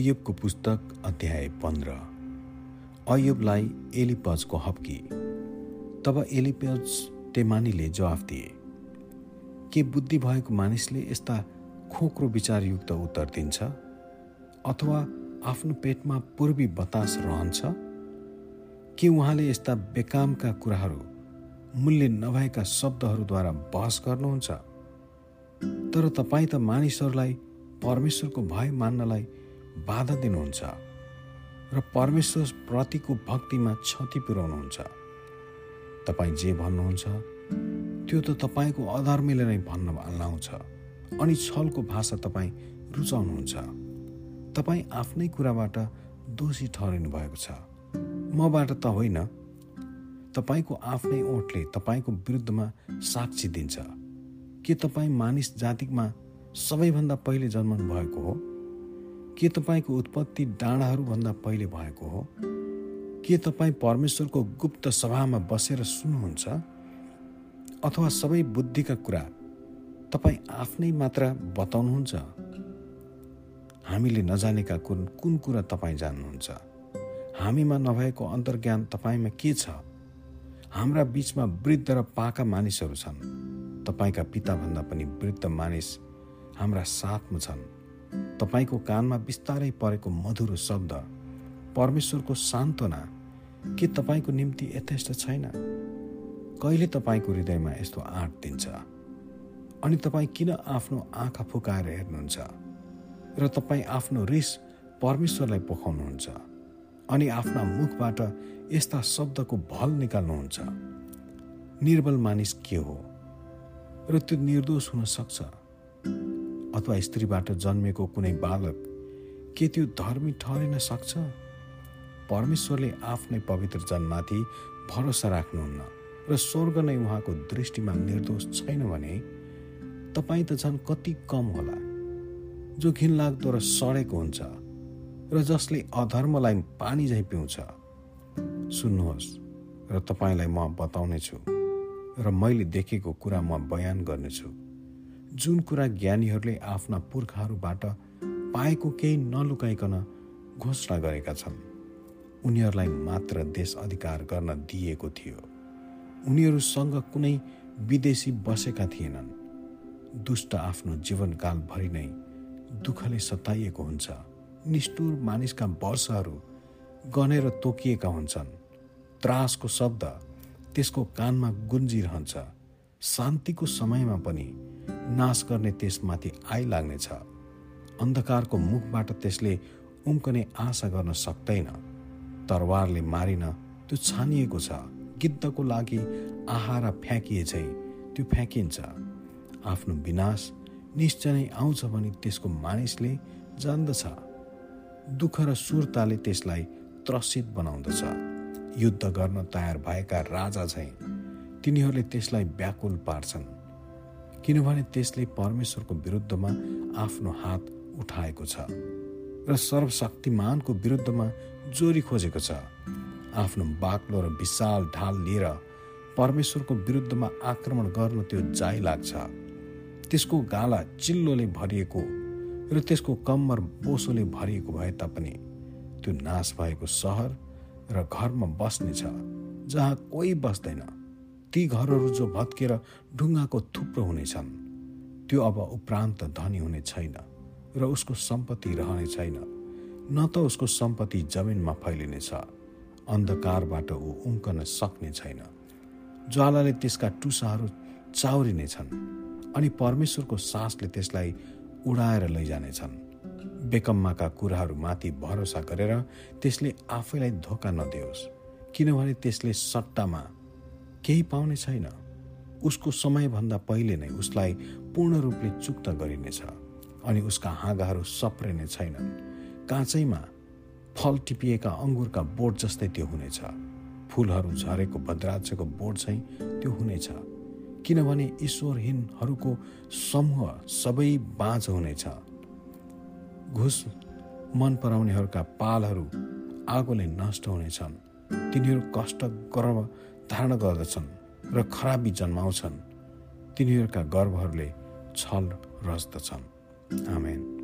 अयुबको पुस्तक अध्याय पन्ध्र। अयुबलाई एलिपजको हप्की। तब एलिपज तेमानीले जवाफ दिए के बुद्धि भएको मानिसले यस्ता खोक्रो विचारयुक्त उत्तर दिन्छ? अथवा आफ्नो पेटमा पूर्वी बतास रहन्छ? के उहाँले यस्ता बेकामका कुराहरू मूल्य नभएका शब्दहरूद्वारा बहस गर्नुहुन्छ? तर तपाईँ त मानिसहरूलाई परमेश्वरको भय मान्नलाई बाधा दिनुहुन्छ र परमेश्वर प्रतिको भक्तिमा क्षति पुर्याउनुहुन्छ। तपाईँ जे भन्नुहुन्छ त्यो त तपाईँको अधर्मीले नै भन्न लाउँछ अनि छलको भाषा तपाईँ रुचाउनुहुन्छ। तपाईँ आफ्नै कुराबाट दोषी ठहरिनु भएको छ। मबाट त होइन। तपाईँको आफ्नै ओठले तपाईँको विरुद्धमा साक्षी दिन्छ। के तपाईँ मानिस जातिमा सबैभन्दा पहिले जन्मनु भएको हो? के तपाईँको उत्पत्ति डाँडाहरूभन्दा पहिले भएको हो? के तपाईँ परमेश्वरको गुप्त सभामा बसेर सुन्नुहुन्छ? अथवा सबै बुद्धिका कुरा तपाईँ आफ्नै मात्र बताउनुहुन्छ? हामीले नजानेका कुन कुन कुरा तपाईँ जान्नुहुन्छ? हामीमा नभएको अन्तर्ज्ञान तपाईँमा के छ? हाम्रा बिचमा वृद्ध र पाका मानिसहरू छन्। तपाईँका पिताभन्दा पनि वृद्ध मानिस हाम्रा साथमा छन्। तपाईँको कानमा बिस्तारै परेको मधुरो शब्द परमेश्वरको सान्त्वना के तपाईँको निम्ति यथेष्ट छैन? कहिले तपाईँको हृदयमा यस्तो आँट दिन्छ? अनि तपाईँ किन आफ्नो आँखा फुकाएर हेर्नुहुन्छ? र तपाईँ आफ्नो रिस परमेश्वरलाई पोखाउनुहुन्छ अनि आफ्ना मुखबाट यस्ता शब्दको भल निकाल्नुहुन्छ? निर्बल मानिस के हो? र त्यो निर्दोष हुन सक्छ? अथवा स्त्रीबाट जन्मेको कुनै बालक के त्यो धर्मी ठहरिन सक्छ? परमेश्वरले आफ्नै पवित्र जनमाथि भरोसा राख्नुहुन्न र स्वर्ग नै उहाँको दृष्टिमा निर्दोष छैन भने तपाईँ त झन् कति कम होला। जो घिनलाग्दो र सडेको हुन्छ र जसले अधर्मलाई पानी झैँ पिउँछ। सुन्नुहोस् र तपाईँलाई म बताउनेछु र मैले देखेको कुरा म बयान गर्नेछु। जुन कुरा ज्ञानीहरूले आफ्ना पुर्खाहरूबाट पाएको केही नलुकाइकन घोषणा गरेका छन् उनीहरूलाई मात्र देश अधिकार गर्न दिइएको थियो। उनीहरूसँग कुनै विदेशी बसेका थिएनन्। दुष्ट आफ्नो जीवनकालभरि नै दुःखले सताइएको हुन्छ। निष्ठुर मानिसका वर्षहरू गनेर तोकिएका हुन्छन्। त्रासको शब्द त्यसको कानमा गुन्जिरहन्छ। शान्तिको समयमा पनि नाश गर्ने त्यसमाथि आइलाग्नेछ अन्धकारको मुखबाट त्यसले उम्कने आशा गर्न सक्दैन। तरवारले मारिन त्यो छानिएको छ। गिद्धको लागि आहारा फ्याँकिए चाहिँ त्यो फ्याँकिन्छ। आफ्नो विनाश निश्चय नै आउँछ भने त्यसको मानिसले जान्दछ। दुःख र सुरताले त्यसलाई त्रसित बनाउँदछ। युद्ध गर्न तयार भएका राजा झैँ तिनीहरूले त्यसलाई व्याकुल पार्छन्। किनभने त्यसले परमेश्वरको विरुद्धमा आफ्नो हात उठाएको छ र सर्वशक्तिमानको विरुद्धमा जोरी खोजेको छ। आफ्नो बाक्लो र विशाल ढाल लिएर परमेश्वरको विरुद्धमा आक्रमण गर्न त्यो जाइ लाग्छ। त्यसको गाला चिल्लोले भरिएको र त्यसको कम्मर बोसोले भरिएको भए तापनि त्यो नाश भएको सहर र घरमा बस्नेछ जहाँ कोही बस्दैन। ती घरहरू जो भत्केर ढुङ्गाको थुप्रो हुनेछन् त्यो अब उपरान्त धनी हुने छैन र उसको सम्पत्ति रहने छैन। न त उसको सम्पत्ति जमिनमा फैलिनेछ अन्धकारबाट ऊ उम्कन सक्ने छैन। ज्वालाले त्यसका टुसाहरू चाउरिनेछन् अनि परमेश्वरको सासले त्यसलाई उडाएर लैजानेछन्। बेकम्माका कुराहरूमाथि भरोसा गरेर त्यसले आफैलाई धोका नदियोस् किनभने त्यसले सट्टामा केही पाउने छैन। उसको समयभन्दा पहिले नै उसलाई पूर्ण रूपले चुक्त गरिनेछ अनि उसका हाँगाहरू सप्रिने छैनन्। काँचैमा फल टिपिएका अङ्गुरका बोट जस्तै त्यो हुनेछ। फुलहरू झरेको भद्राक्षको बोट चाहिँ त्यो हुनेछ। किनभने ईश्वरहीनहरूको समूह सबै बाँझ हुनेछ। घुस मन पराउनेहरूका पालहरू आगोले नष्ट हुनेछन्। तिनीहरू कष्ट गर्व धारण गर्दछन् र खराबी जन्माउँछन्। तिनीहरूका गर्वहरूले छल रच्दछन्। आमेन।